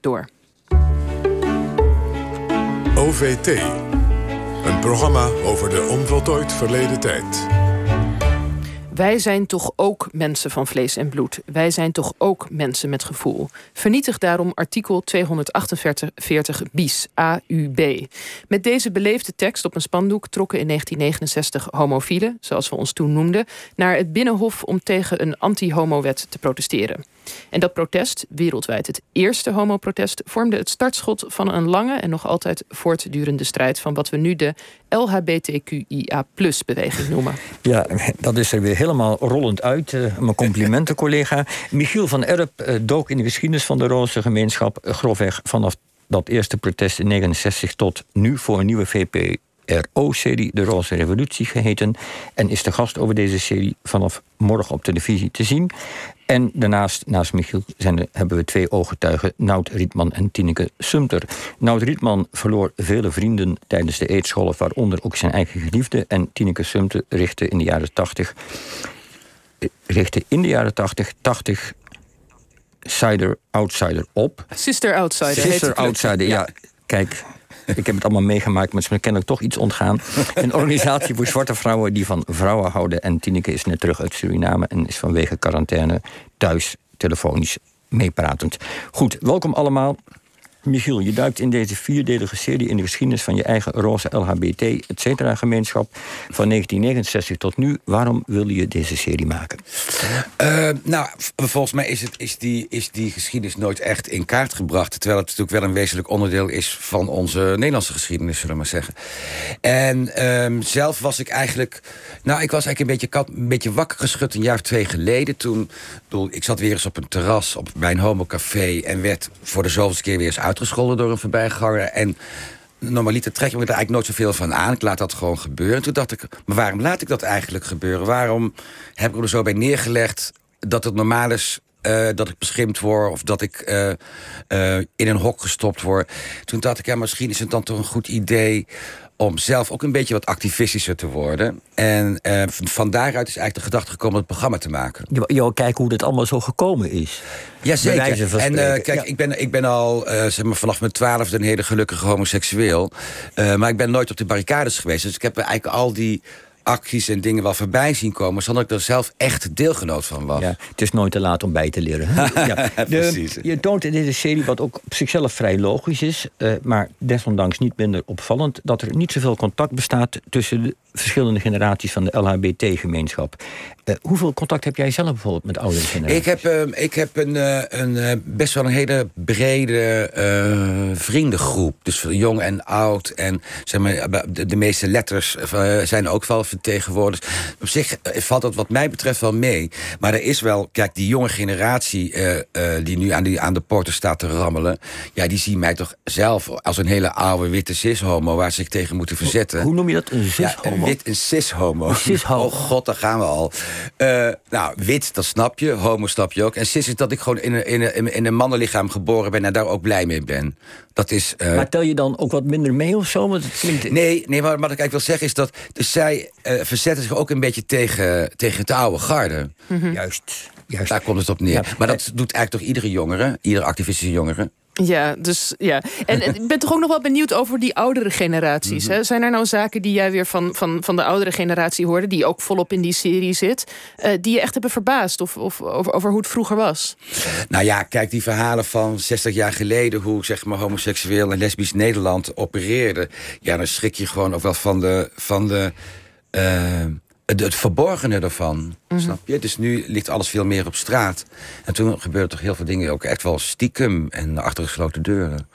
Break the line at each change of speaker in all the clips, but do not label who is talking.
door.
OVT. Een programma over de onvoltooid verleden tijd.
Wij zijn toch ook mensen van vlees en bloed. Wij zijn toch ook mensen met gevoel. Vernietig daarom artikel 248 bis AUB. Met deze beleefde tekst op een spandoek trokken in 1969 homofielen, zoals we ons toen noemden, naar het Binnenhof om tegen een anti-homo-wet te protesteren. En dat protest, wereldwijd het eerste homoprotest, vormde het startschot van een lange en nog altijd voortdurende strijd van wat we nu de LHBTQIA-beweging noemen.
Ja, dat is er weer helemaal rollend uit. Uh, mijn complimenten, collega. Michiel van Erp uh, dook in de geschiedenis van de Roze gemeenschap grofweg vanaf dat eerste protest in 69 tot nu voor een nieuwe VP RO-serie De Roze Revolutie geheten. En is de gast over deze serie vanaf morgen op televisie te zien. En daarnaast, naast Michiel, zijn hebben we twee ooggetuigen, Nout Rietman en Tineke Sumter. Nout Rietman verloor vele vrienden tijdens de eetscholen, waaronder ook zijn eigen geliefde. En Tineke Sumter richtte in de jaren 80, richtte in de jaren 80, 80 Sider Outsider op.
Sister Outsider.
Sister Outsider, ja. Kijk, ik heb het allemaal meegemaakt, maar het is kennelijk toch iets ontgaan. Een organisatie voor zwarte vrouwen die van vrouwen houden. En Tineke is net terug uit Suriname en is vanwege quarantaine thuis telefonisch meepratend. Goed, welkom allemaal. Michiel, je duikt in deze vierdelige serie in de geschiedenis van je eigen roze LHBT, et cetera, gemeenschap van 1969 tot nu. Waarom wil je deze serie maken?
Uh, nou, volgens mij is, het, is, die, is die geschiedenis nooit echt in kaart gebracht. Terwijl het natuurlijk wel een wezenlijk onderdeel is van onze Nederlandse geschiedenis, zullen we maar zeggen. En um, zelf was ik eigenlijk. Nou, ik was eigenlijk een beetje, een beetje wakker geschud een jaar of twee geleden. Toen, ik zat weer eens op een terras op, bij een homocafé en werd voor de zoveelste keer weer eens uitgescholden door een voorbijganger. En normaliter trek je me er eigenlijk nooit zoveel van aan. Ik laat dat gewoon gebeuren. Toen dacht ik, maar waarom laat ik dat eigenlijk gebeuren? Waarom heb ik er zo bij neergelegd dat het normaal is uh, dat ik beschimpt word of dat ik uh, uh, in een hok gestopt word. Toen dacht ik, ja, misschien is het dan toch een goed idee om zelf ook een beetje wat activistischer te worden. En uh, van daaruit is eigenlijk de gedachte gekomen om het programma te maken.
Je, kijken hoe dit allemaal zo gekomen is.
Jazeker. En uh, kijk, ja. ik, ben, ik ben al uh, zeg maar, vanaf mijn twaalfde een hele gelukkige homoseksueel. maar ik ben nooit op de barricades geweest. Dus ik heb eigenlijk al die acties en dingen wel voorbij zien komen... zonder dat ik er zelf echt deelgenoot van was.
Ja, het is nooit te laat om bij te leren. ja,
Precies.
Je toont in deze serie wat ook op zichzelf vrij logisch is... Uh, maar desondanks niet minder opvallend... dat er niet zoveel contact bestaat tussen de verschillende generaties van de LHBT-gemeenschap. Uh, hoeveel contact heb jij zelf bijvoorbeeld met oudere generaties?
Ik heb, uh, ik heb een, uh, een, best wel een hele brede vriendengroep. Dus jong en oud. En zeg maar, de, de meeste letters zijn ook wel vertegenwoordigd. Op zich valt dat wat mij betreft wel mee. Maar er is wel, kijk, die jonge generatie die nu aan, die, aan de poorten staat te rammelen... ja, die zien mij toch zelf als een hele oude witte cis-homo... waar ze zich tegen moeten verzetten.
Hoe, hoe noem je dat, een cis-homo?
Ja, wit, een cis-homo.
Cis
oh god, daar gaan we al. Uh, nou, wit, dat snap je. Homo snap je ook. En cis is dat ik gewoon in een, in een, in een mannenlichaam geboren ben... en daar ook blij mee ben. Dat is, uh...
Maar tel je dan ook wat minder mee of zo? Want het klinkt...
Nee, nee, maar wat ik eigenlijk wil zeggen is dat... Dus zij uh, verzetten zich ook een beetje tegen, tegen het oude garde.
Mm -hmm. Juist. Juist.
Daar komt het op neer. Ja. Maar dat doet eigenlijk toch iedere jongere, iedere activistische jongere.
Ja, dus ja. En ik ben toch ook nog wel benieuwd over die oudere generaties. Mm -hmm. hè? Zijn er nou zaken die jij weer van, van, van de oudere generatie hoorde, die ook volop in die serie zit, uh, die je echt hebben verbaasd of, of over, over hoe het vroeger was?
Nou ja, kijk, die verhalen van 60 jaar geleden, hoe zeg maar homoseksueel en lesbisch Nederland opereerde. Ja, dan schrik je gewoon ook wel van de. Van de uh, het, het verborgene ervan, mm -hmm. snap je? Dus nu ligt alles veel meer op straat. En toen gebeurde toch heel veel dingen ook echt wel stiekem en achter gesloten deuren.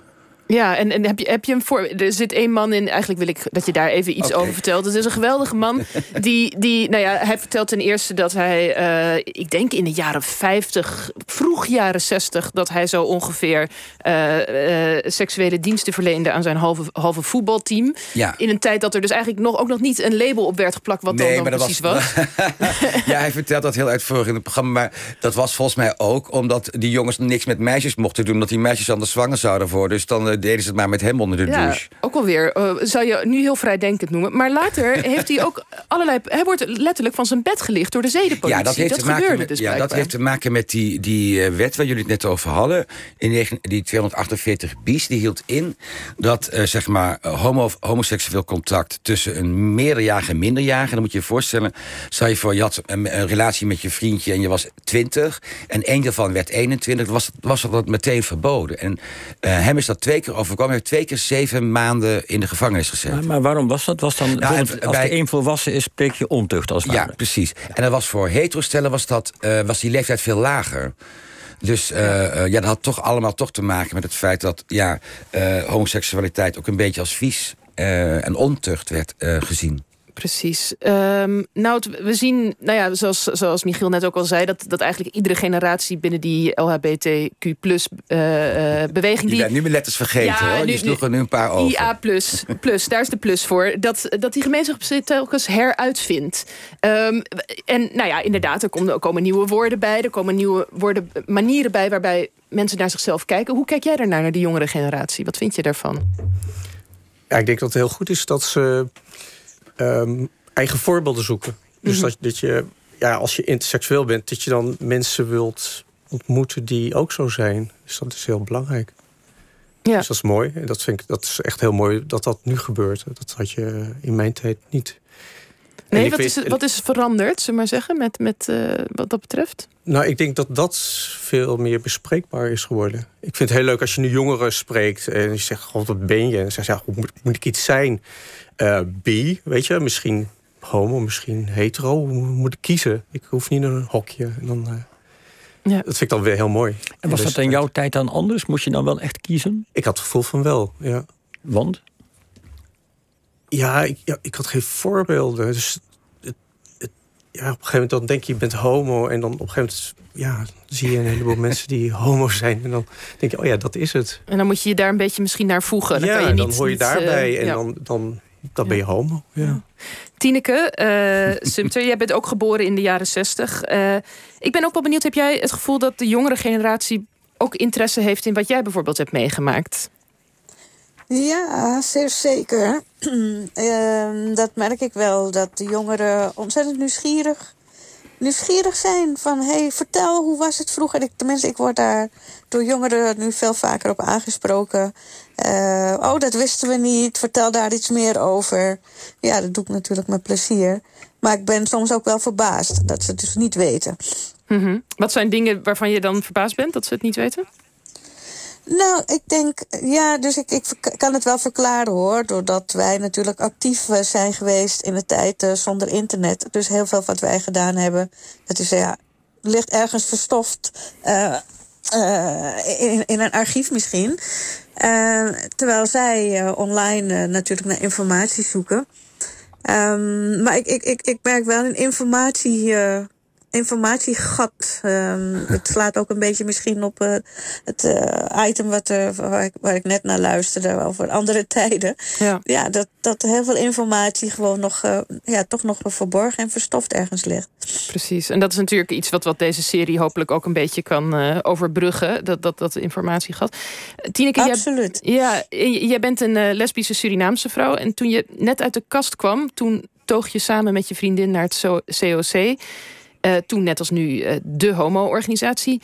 Ja, en, en heb, je, heb je hem voor. Er zit één man in. Eigenlijk wil ik dat je daar even iets okay. over vertelt. Het is een geweldige man. Die, die, nou ja, hij vertelt ten eerste dat hij. Uh, ik denk in de jaren 50, vroeg jaren 60, dat hij zo ongeveer. Uh, uh, seksuele diensten verleende aan zijn halve, halve voetbalteam.
Ja.
In een tijd dat er dus eigenlijk nog, ook nog niet een label op werd geplakt. wat
nee,
dan, dan precies was. was.
ja, hij vertelt dat heel uitvoerig in het programma. Maar dat was volgens mij ook omdat die jongens niks met meisjes mochten doen. omdat die meisjes anders zwanger zouden worden. Dus dan deden ze het maar met hem onder de
Ja,
douche.
ook alweer. uh, zou je nu heel vrijdenkend noemen. Maar later heeft hij ook allerlei... Hij wordt letterlijk van zijn bed gelicht door de zedenpolitie.
Ja, dat heeft, te, maken met,
dus
ja, dat heeft te maken met die, die uh, wet waar jullie het net over hadden. In negen, die 248 bis, die hield in dat uh, zeg maar homo, homoseksueel contact tussen een meerderjarige en minderjarige. Dan moet je je voorstellen, stel je voor, je had een, een relatie met je vriendje en je was 20 en één daarvan werd 21, was, was dat meteen verboden. En uh, hem is dat twee keer overkomen. Hij heeft twee keer zeven maanden in de gevangenis gezet.
Maar, maar waarom was dat? Was dan, nou, als bij, de een volwassen is, spreek je ontucht als het
Ja,
ware.
precies. En dat was voor heterostellen was, dat, uh, was die leeftijd veel lager. Dus uh, uh, ja, dat had toch allemaal toch te maken met het feit dat ja, homoseksualiteit ook een beetje als vies en ontucht werd gezien.
Precies. Um, nou, we zien, nou ja, zoals, zoals Michiel net ook al zei, dat, dat eigenlijk iedere generatie binnen die LHBTQ plus uh, uh, beweging.
Je bent nu mijn letters vergeten ja, hoor. Nu, je sloeg er nu een paar over.
IA plus, plus, daar is de plus voor. Dat, dat die gemeenschap zich telkens heruitvindt. Um, en nou ja, inderdaad, er komen, er komen nieuwe woorden bij, er komen nieuwe woorden, manieren bij waarbij mensen naar zichzelf kijken. Hoe kijk jij daarnaar, naar de jongere generatie? Wat vind je daarvan?
Ja, ik denk dat het heel goed is dat ze um, eigen voorbeelden zoeken. Dus mm -hmm. dat, dat je, ja, als je interseksueel bent, dat je dan mensen wilt ontmoeten die ook zo zijn. Dus dat is heel belangrijk.
Ja.
Dus dat is mooi. En dat vind ik dat is echt heel mooi dat dat nu gebeurt. Dat had je in mijn tijd niet.
Nee, wat, weet, is, wat is veranderd, zullen we maar zeggen, met, met uh, wat dat betreft?
Nou, ik denk dat dat veel meer bespreekbaar is geworden. Ik vind het heel leuk als je nu jongeren spreekt en je zegt, god, wat ben je? En ze zeggen, ja, hoe moet, moet ik iets zijn? Uh, bi, weet je, misschien homo, misschien hetero. Hoe moet ik kiezen? Ik hoef niet naar een hokje. En dan, uh, ja. Dat vind ik dan weer heel mooi.
En was dat in jouw tijd dan anders? Moest je dan wel echt kiezen?
Ik had het gevoel van wel, ja.
Want?
Ja, ik, ja, ik had geen voorbeelden. Dus het, het, ja, op een gegeven moment dan denk je, je bent homo. En dan op een gegeven moment ja, zie je een heleboel mensen die homo zijn. En dan denk je, oh ja, dat is het.
En dan moet je je daar een beetje misschien naar voegen. Dan
ja,
kan je niet,
dan hoor je daarbij.
uh,
en
ja.
dan, dan, dan ben je homo. Ja.
Tineke uh, Sumter, jij bent ook geboren in de jaren zestig. Uh, ik ben ook wel benieuwd, heb jij het gevoel dat de jongere generatie ook interesse heeft in wat jij bijvoorbeeld hebt meegemaakt?
Ja, zeer zeker. uh, dat merk ik wel, dat de jongeren ontzettend nieuwsgierig, nieuwsgierig zijn. Van, hey, vertel, hoe was het vroeger? Ik, tenminste, ik word daar door jongeren nu veel vaker op aangesproken. Uh, oh, dat wisten we niet, vertel daar iets meer over. Ja, dat doe ik natuurlijk met plezier. Maar ik ben soms ook wel verbaasd dat ze het dus niet weten.
-hmm. Wat zijn dingen waarvan je dan verbaasd bent dat ze het niet weten?
Nou, ik denk, ja, dus ik, ik kan het wel verklaren hoor. Doordat wij natuurlijk actief zijn geweest in de tijd uh, zonder internet. Dus heel veel wat wij gedaan hebben, dat is ja, ligt ergens verstoft uh, in, in een archief misschien. Terwijl zij online natuurlijk naar informatie zoeken. Um, maar ik, ik, ik, ik merk wel een informatie informatiegat. Um, het slaat ook een beetje misschien op uh, het uh, item wat, uh, waar, ik, waar ik net naar luisterde over andere tijden.
Ja,
ja dat, dat heel veel informatie gewoon nog, ja, toch nog verborgen en verstoft ergens ligt.
Precies. En dat is natuurlijk iets wat, wat deze serie hopelijk ook een beetje kan overbruggen. Dat, dat, dat informatiegat. Tineke,
Absoluut.
Jij, ja, jij bent een lesbische Surinaamse vrouw. En toen je net uit de kast kwam, toen toog je samen met je vriendin naar het COC. Uh, toen net als nu uh, de homo-organisatie.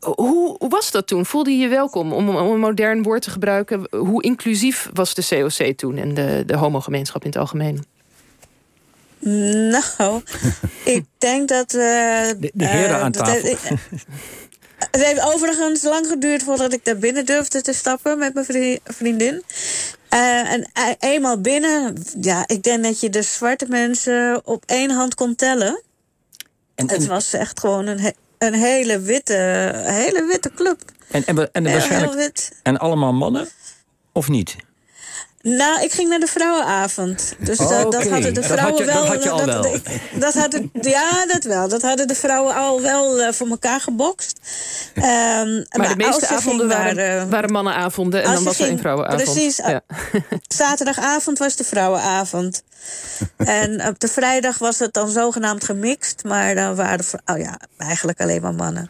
Hoe, hoe, was dat toen? Voelde je je welkom om, om, een modern woord te gebruiken? Hoe inclusief was de COC toen en de, de homogemeenschap in het algemeen?
Nou, ik denk dat... Uh,
de, de heren aan tafel.
Dat, het heeft overigens lang geduurd voordat ik daar binnen durfde te stappen met mijn vriendin. Uh, en eenmaal binnen, ja, ik denk dat je de zwarte mensen op één hand kon tellen. En, en, het was echt gewoon een, he een hele, witte, hele witte club.
En, en, en, waarschijnlijk, en allemaal mannen? Of niet?
Nou, ik ging naar de vrouwenavond. Dus
Oh,
dat
oké.
hadden de
Dat
vrouwen
had je- dat
wel.
had je al wel.
dat hadden, ja, dat wel. Dat hadden de vrouwen al wel eh, voor elkaar gebokst. Ehm,
Maar de
als
meeste avonden waren,
naar, eh,
waren mannenavonden en dan was er een vrouwenavond.
precies,
Ja.
Zaterdagavond was de vrouwenavond. en op de vrijdag was het dan zogenaamd gemixt. Maar dan waren er oh ja, eigenlijk alleen maar mannen.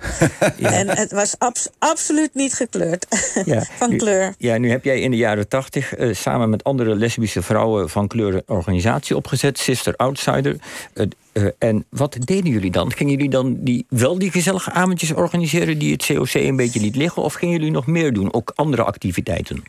En het was abs- absoluut niet gekleurd.
Ja.
Van kleur.
Ja, nu heb jij in de jaren tachtig eh, samen met andere lesbische vrouwen van kleur organisatie opgezet, Sister Outsider. Eh, eh, en wat deden jullie dan? Gingen jullie dan die, wel die gezellige avondjes organiseren die het COC een beetje liet liggen? Of gingen jullie nog meer doen, ook andere activiteiten?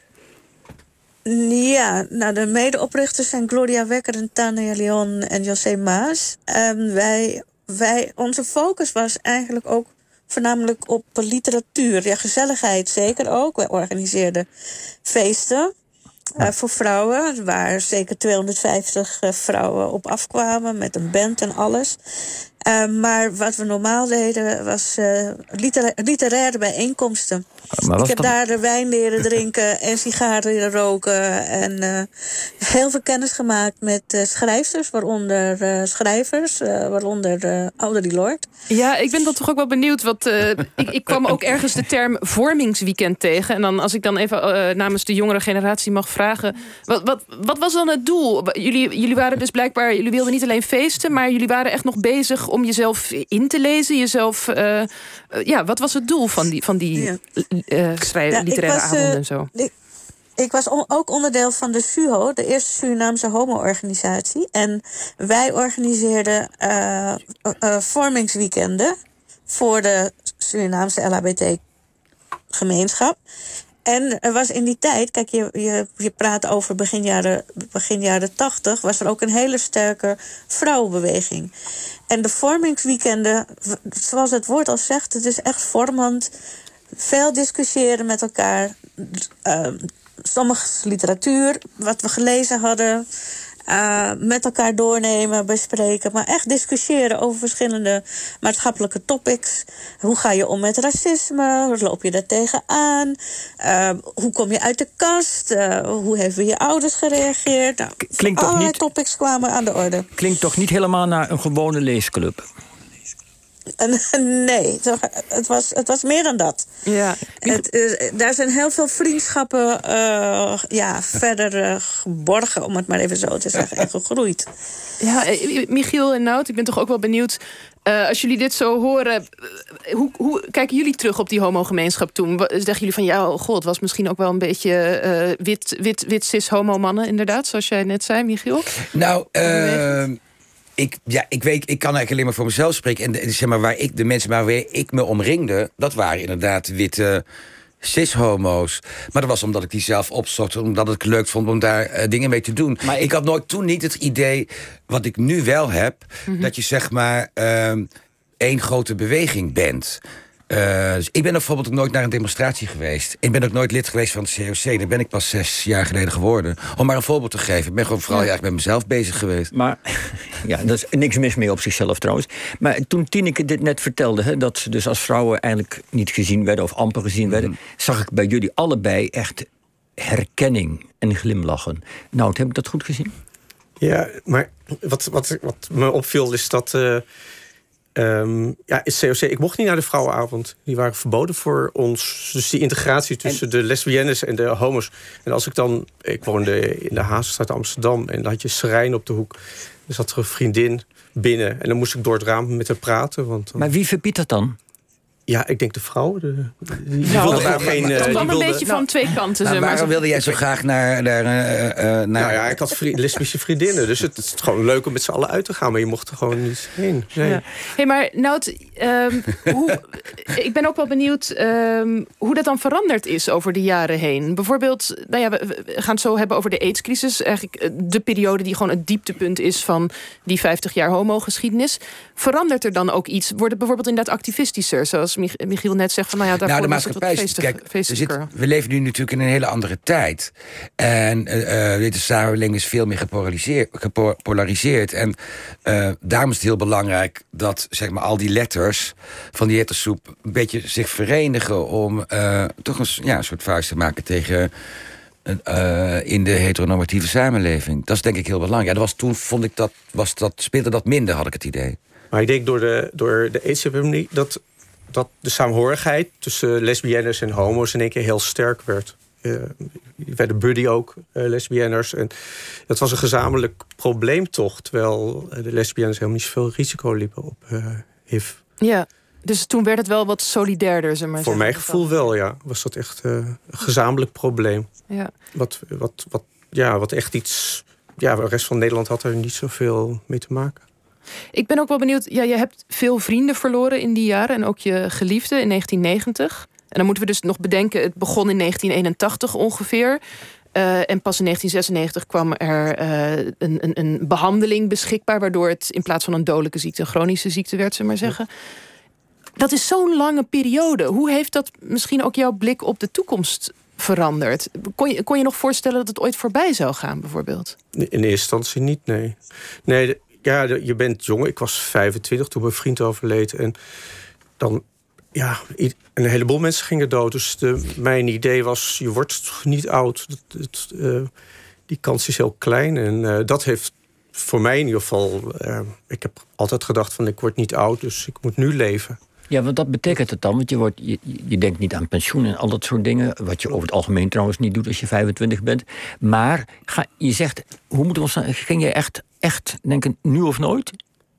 Ja, nou de medeoprichters zijn Gloria Wekker en Tania Leon en José Maas. En wij, wij, onze focus was eigenlijk ook voornamelijk op literatuur. Ja, gezelligheid zeker ook. Wij organiseerden feesten eh, voor vrouwen, waar zeker 250 eh, vrouwen op afkwamen met een band en alles. Eh, maar wat we normaal deden was eh, litera- literaire bijeenkomsten.
Maar was
ik heb daar de wijn leren drinken en sigaren leren roken. En eh, heel veel kennis gemaakt met eh, schrijfsters, waaronder eh, schrijvers, eh, waaronder eh Audre Lorde.
Ja, ik ben dan toch ook wel benieuwd. Wat, eh, ik, ik kwam ook ergens de term vormingsweekend tegen. En dan, als ik dan even namens de jongere generatie mag vragen. Wat, wat, wat was dan het doel? Jullie, jullie waren dus blijkbaar. Jullie wilden niet alleen feesten, maar jullie waren echt nog bezig om jezelf in te lezen. Jezelf. eh, eh, ja, wat was het doel van die, van die
Ja.
eh, schrijven,
Ja, ik
literaire
was,
avonden en zo?
Ik, ik was on- ook onderdeel van de SUHO, de eerste Surinaamse homo-organisatie. En wij organiseerden vormingsweekenden voor de Surinaamse LHBT-gemeenschap. En er was in die tijd, kijk, je, je, je praat over begin jaren, begin jaren 80, was er ook een hele sterke vrouwenbeweging. En de vormingsweekenden, zoals het woord al zegt, het is echt vormend. Veel discussiëren met elkaar. Uh, sommige literatuur, wat we gelezen hadden. Uh, met elkaar doornemen, bespreken. Maar echt discussiëren over verschillende maatschappelijke topics. Hoe ga je om met racisme? Hoe loop je daar tegenaan? Uh, hoe kom je uit de kast? Uh, hoe hebben je ouders gereageerd? Nou,
Klinkt toch
allerlei
niet-
topics kwamen aan de orde.
Klinkt toch niet helemaal naar een gewone leesclub?
En, nee, het was, het was meer dan dat.
Ja.
Het, eh, daar zijn heel veel vriendschappen eh, ja, verder eh, geborgen, om het maar even zo te zeggen, en gegroeid.
Ja, Michiel en Nout, ik ben toch ook wel benieuwd. eh, als jullie dit zo horen, hoe, hoe kijken jullie terug op die homogemeenschap toen? Zeggen jullie van ja, oh god, het was misschien ook wel een beetje eh, wit, wit, wit cis homo mannen, inderdaad, zoals jij net zei, Michiel?
Nou, eh, ik, ja, ik, weet, ik kan eigenlijk alleen maar voor mezelf spreken. En de, zeg maar, waar ik, de mensen waarmee ik me omringde... dat waren inderdaad witte cis-homo's. Maar dat was omdat ik die zelf opzocht. Omdat ik het leuk vond om daar eh, dingen mee te doen. Maar ik had nooit toen niet het idee, wat ik nu wel heb... dat je zeg maar ehm, één grote beweging bent... Uh, dus ik ben bijvoorbeeld ook nooit naar een demonstratie geweest. Ik ben ook nooit lid geweest van het COC. Daar ben ik pas zes jaar geleden geworden. Om maar een voorbeeld te geven. Ik ben gewoon vooral ja. eigenlijk met mezelf bezig geweest.
Maar ja, dat is niks mis mee op zichzelf trouwens. Maar toen Tineke dit net vertelde, hè, dat ze dus als vrouwen eigenlijk niet gezien werden of amper gezien werden, mm. zag ik bij jullie allebei echt herkenning en glimlachen. Nou, heb ik dat goed gezien?
Ja, maar wat, wat, wat me opviel is dat. Uh, Um, ja, het COC, ik mocht niet naar de vrouwenavond. Die waren verboden voor ons. Dus die integratie tussen en... de lesbiennes en de homo's. En als ik dan... Ik woonde in de Hazenstraat Amsterdam. En dan had je Serijn op de hoek. Er zat er een vriendin binnen. En dan moest ik door het raam met haar praten. Want dan...
Maar wie verbiedt dat dan?
Ja, ik denk de vrouw. De, die
nou,
wilde geen...
Het kwam
wilde,
een beetje van twee kanten.
Nou,
zeg maar.
waarom wilde jij zo graag naar... naar, uh, uh, naar...
Nou ja, ik had vriend, lesbische vriendinnen. Dus het is gewoon leuk om met z'n allen uit te gaan. Maar je mocht er gewoon niet heen. Nee.
Ja. hey, maar Nout, um, hoe, ik ben ook wel benieuwd um, hoe dat dan veranderd is over de jaren heen. Bijvoorbeeld, nou ja, we, we gaan het zo hebben over de AIDS-crisis. Eigenlijk de periode die gewoon het dieptepunt is van die 50 jaar homogeschiedenis. Verandert er dan ook iets? Worden bijvoorbeeld inderdaad activistischer? Zoals Michiel net zegt van, nou ja,
nou, de maatschappij,
feestig,
kijk, zit, we leven nu natuurlijk in een hele andere tijd. En uh, deze samenleving is veel meer gepolariseerd. gepolariseerd en uh, daarom is het heel belangrijk dat zeg maar, al die letters van die ettersoep... een beetje zich verenigen om uh, toch een, ja, een soort vuist te maken tegen uh, in de heteronormatieve samenleving. Dat is denk ik heel belangrijk. Ja, dat was, toen vond ik dat, was dat, speelde dat minder, had ik het idee.
Maar ik denk door de, door de AIDS-epidemie dat, dat de saamhorigheid tussen lesbiennes en homo's in één keer heel sterk werd. Uh, werden buddy ook uh, lesbiennes. En dat was een gezamenlijk probleem toch. Terwijl de lesbiennes helemaal niet zoveel risico liepen op uh, HIV.
Ja, dus toen werd het wel wat solidairder, zeg maar.
Voor mijn gevoel wel, ja. Was dat echt een gezamenlijk probleem.
Ja.
Wat, wat, wat, ja, wat echt iets... Ja, de rest van Nederland had er niet zoveel mee te maken.
Ik ben ook wel benieuwd. Ja, je hebt veel vrienden verloren in die jaren. En ook je geliefde in 1990. En dan moeten we dus nog bedenken, het begon in 1981 ongeveer. Uh, en pas in 1996 kwam er uh, een, een, een, behandeling beschikbaar, waardoor het in plaats van een dodelijke ziekte een chronische ziekte werd, ze maar zeggen. Dat is zo'n lange periode. Hoe heeft dat misschien ook jouw blik op de toekomst veranderd? Kon je, kon je nog voorstellen dat het ooit voorbij zou gaan, bijvoorbeeld?
In eerste instantie niet, nee. Nee, ja, je bent jong. Ik was 25 toen mijn vriend overleed. En dan, ja, een heleboel mensen gingen dood. Dus de, mijn idee was, je wordt niet oud. Het, uh, die kans is heel klein. En uh, dat heeft voor mij in ieder geval... Uh, ik heb altijd gedacht van, ik word niet oud, dus ik moet nu leven.
Ja, want dat betekent het dan? Want je, wordt, je, je denkt niet aan pensioen en al dat soort dingen. Wat je over het algemeen trouwens niet doet als je 25 bent. Maar ga, je zegt, hoe moeten we ons. Ging je echt, echt denken, nu of nooit?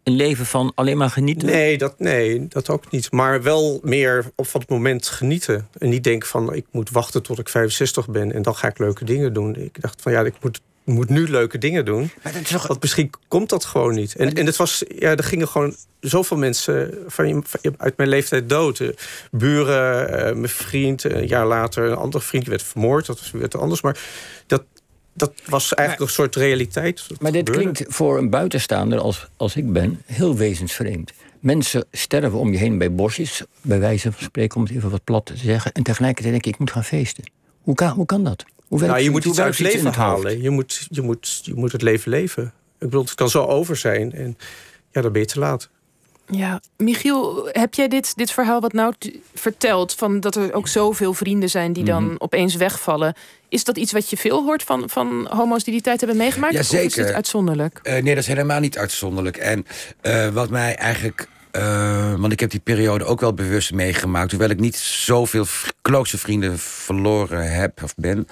Een leven van alleen maar genieten?
Nee, dat, nee, dat ook niet. Maar wel meer op het moment genieten. En niet denken van, ik moet wachten tot ik 65 ben en dan ga ik leuke dingen doen. Ik dacht van, ja, ik moet moet nu leuke dingen doen. Maar dat is toch... Want misschien komt dat gewoon niet. En, en het was, ja, er gingen gewoon zoveel mensen van, uit mijn leeftijd dood. Buren, uh, mijn vriend, een jaar later een andere vriend werd vermoord. Dat werd anders. Maar dat, dat was eigenlijk een soort realiteit.
Maar dit klinkt voor een buitenstaander als, als ik ben heel wezensvreemd. Mensen sterven om je heen bij bosjes, bij wijze van spreken, om het even wat plat te zeggen. En tegelijkertijd denk ik, ik moet gaan feesten. Hoe kan, hoe kan dat?
Hoe nou, je moet iets uit het leven halen. Je moet, je, moet, je moet het leven leven. Ik bedoel, het kan zo over zijn. En ja, dan ben je te laat.
Ja, Michiel, heb jij dit, dit verhaal wat nou vertelt... van dat er ook zoveel vrienden zijn die dan mhm. opeens wegvallen... is dat iets wat je veel hoort van, van homo's die die tijd hebben meegemaakt?
Ja, zeker. Of
is het uitzonderlijk?
Uh, nee, dat is helemaal niet uitzonderlijk. En uh, wat mij eigenlijk uh, want ik heb die periode ook wel bewust meegemaakt. Hoewel ik niet zoveel close vrienden verloren heb of ben.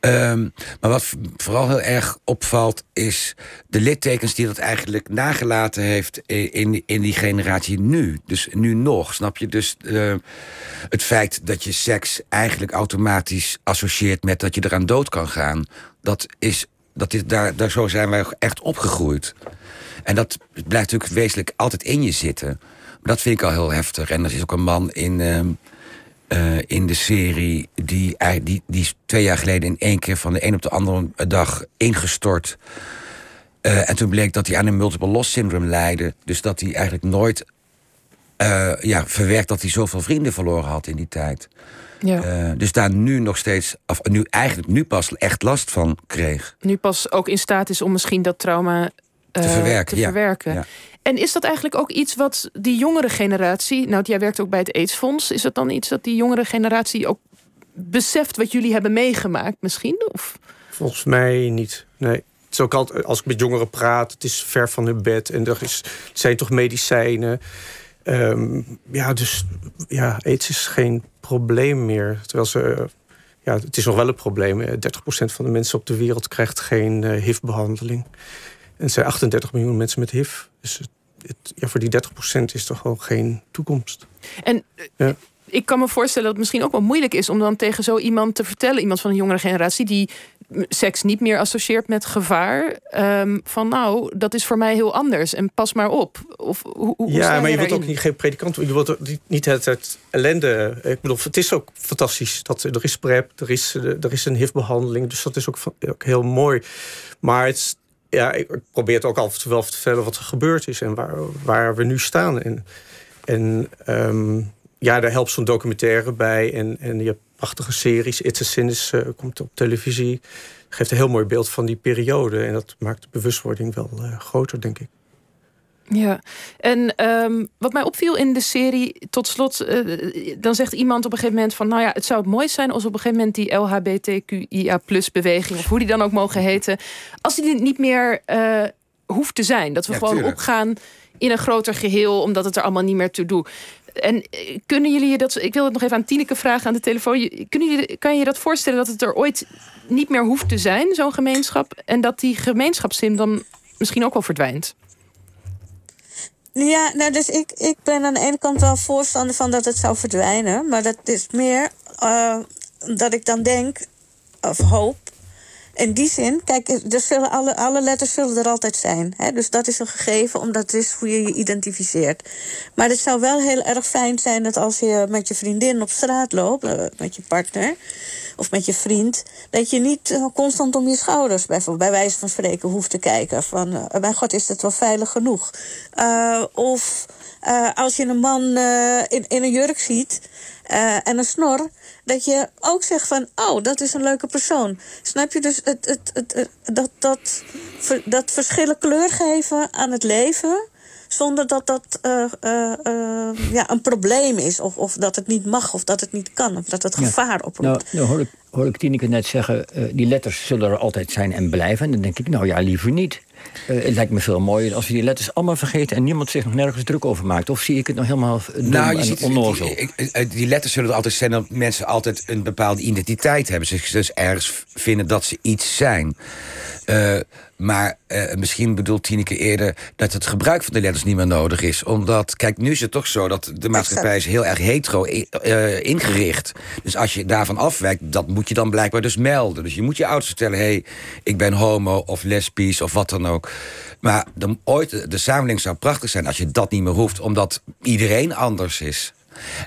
Um, maar wat vooral heel erg opvalt is de littekens die dat eigenlijk nagelaten heeft in, in die generatie nu. Dus nu nog, snap je? Dus uh, het feit dat je seks eigenlijk automatisch associeert met dat je eraan dood kan gaan. Dat is, dat is daar, daar zo zijn wij echt opgegroeid. En dat blijft natuurlijk wezenlijk altijd in je zitten. Maar dat vind ik al heel heftig. En er is ook een man in, uh, uh, in de serie... Die, die, die is twee jaar geleden in één keer van de een op de andere dag ingestort. Uh, en toen bleek dat hij aan een multiple loss syndrome leidde. Dus dat hij eigenlijk nooit ja, verwerkt dat hij zoveel vrienden verloren had in die tijd. Ja. dus daar nu nog steeds, of nu eigenlijk nu pas echt last van kreeg.
Nu pas ook in staat is om misschien dat trauma
te eh, verwerken.
Te verwerken. En is dat eigenlijk ook iets wat die jongere generatie... Nou, jij werkt ook bij het AIDS-fonds. Is dat dan iets dat die jongere generatie ook beseft... wat jullie hebben meegemaakt misschien? Of?
Volgens mij niet, nee. Het is ook altijd, als ik met jongeren praat, het is ver van hun bed... en er, is, het zijn toch medicijnen... Um, ja, dus ja, aids is geen probleem meer. Terwijl ze, ja, het is nog wel een probleem. 30% van de mensen op de wereld krijgt geen uh, HIV-behandeling. En er zijn 38 miljoen mensen met HIV. Dus het, ja, voor die 30% is toch wel geen toekomst.
En ja. ik kan me voorstellen dat het misschien ook wel moeilijk is om dan tegen zo iemand te vertellen, iemand van een jongere generatie, die seks niet meer associeert met gevaar. Um, van nou, dat is voor mij heel anders en pas maar op. Of, hoe, hoe
ja, maar je wilt ook niet geen predikant. Je wilt niet het, het ellende. Ik bedoel, het is ook fantastisch dat er is PrEP, er is, er is een HIV-behandeling. Dus dat is ook, ook heel mooi. Maar het, ja, ik probeer het ook altijd wel te vertellen wat er gebeurd is en waar, waar we nu staan. En, en um, ja, daar helpt zo'n documentaire bij. En, en je hebt prachtige series. It's a Sin uh, komt op televisie. Geeft een heel mooi beeld van die periode. En dat maakt de bewustwording wel uh, groter, denk ik.
Ja, en ehm, wat mij opviel in de serie, tot slot, uh, dan zegt iemand op een gegeven moment van, nou ja, het zou het mooi zijn als op een gegeven moment die LHBTQIA beweging, of hoe die dan ook mogen heten, als die niet meer uh, hoeft te zijn. Dat we gewoon opgaan in een groter geheel, omdat het er allemaal niet meer toe doet. En eh, kunnen jullie je dat, ik wil het nog even aan Tineke vragen aan de telefoon. Kunnen jullie, kan je je dat voorstellen dat het er ooit niet meer hoeft te zijn, zo'n gemeenschap, en dat die gemeenschapszin dan misschien ook wel verdwijnt?
Ja, nou, dus ik, ik ben aan de ene kant wel voorstander van dat het zou verdwijnen. Maar dat is meer uh, dat ik dan denk, of hoop. In die zin, kijk, er zullen alle, alle letters zullen er altijd zijn. Hè? Dus dat is een gegeven, omdat het is hoe je je identificeert. Maar het zou wel heel erg fijn zijn dat als je met je vriendin op straat loopt, uh, met je partner of met je vriend, dat je niet uh, constant om je schouders, bijvoorbeeld bij wijze van spreken, hoeft te kijken. Van, uh, mijn god, is het wel veilig genoeg? Uh, of als je een man in, in een jurk ziet en een snor, dat je ook zegt van, oh, dat is een leuke persoon. Snap je? Dus het, het, het, dat, dat, dat verschillen kleur geven aan het leven zonder dat dat uh, uh, uh, ja, een probleem is. Of, of dat het niet mag, of dat het niet kan, of dat het gevaar oproept.
Nou, nou hoor, ik, hoor ik Tineke net zeggen, die letters zullen er altijd zijn en blijven. En dan denk ik, nou ja, liever niet. Uh, het lijkt me veel mooier als we die letters allemaal vergeten... en niemand zich nog nergens druk over maakt. Of zie ik het nog helemaal nou, je ziet, onnozel?
Die, die, letters zullen er altijd zijn... dat mensen altijd een bepaalde identiteit hebben. Ze dus ergens vinden dat ze iets zijn. Uh, maar uh, misschien bedoelt Tineke eerder dat het gebruik van de letters niet meer nodig is. Omdat, kijk, nu is het toch zo dat de maatschappij is heel erg hetero uh, ingericht. Dus als je daarvan afwijkt, dat moet je dan blijkbaar dus melden. Dus je moet je ouders vertellen, hé, hey, ik ben homo of lesbisch of wat dan ook. Maar de, ooit, de samenleving zou prachtig zijn als je dat niet meer hoeft. Omdat iedereen anders is.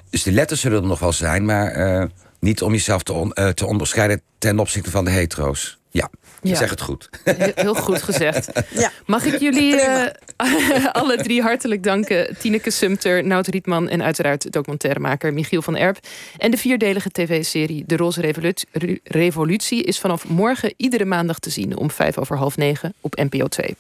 Dus de letters zullen er nog wel zijn, maar uh, niet om jezelf te, on, te onderscheiden ten opzichte van de hetero's. Ja. Ja. Zeg het goed.
Heel goed gezegd. Ja. Mag ik jullie uh, alle drie hartelijk danken. Tineke Sumter, Nout Rietman en uiteraard documentairemaker Michiel van Erp. En de vierdelige tv-serie De Roze Revolutie is vanaf morgen iedere maandag te zien om vijf over half negen op NPO 2.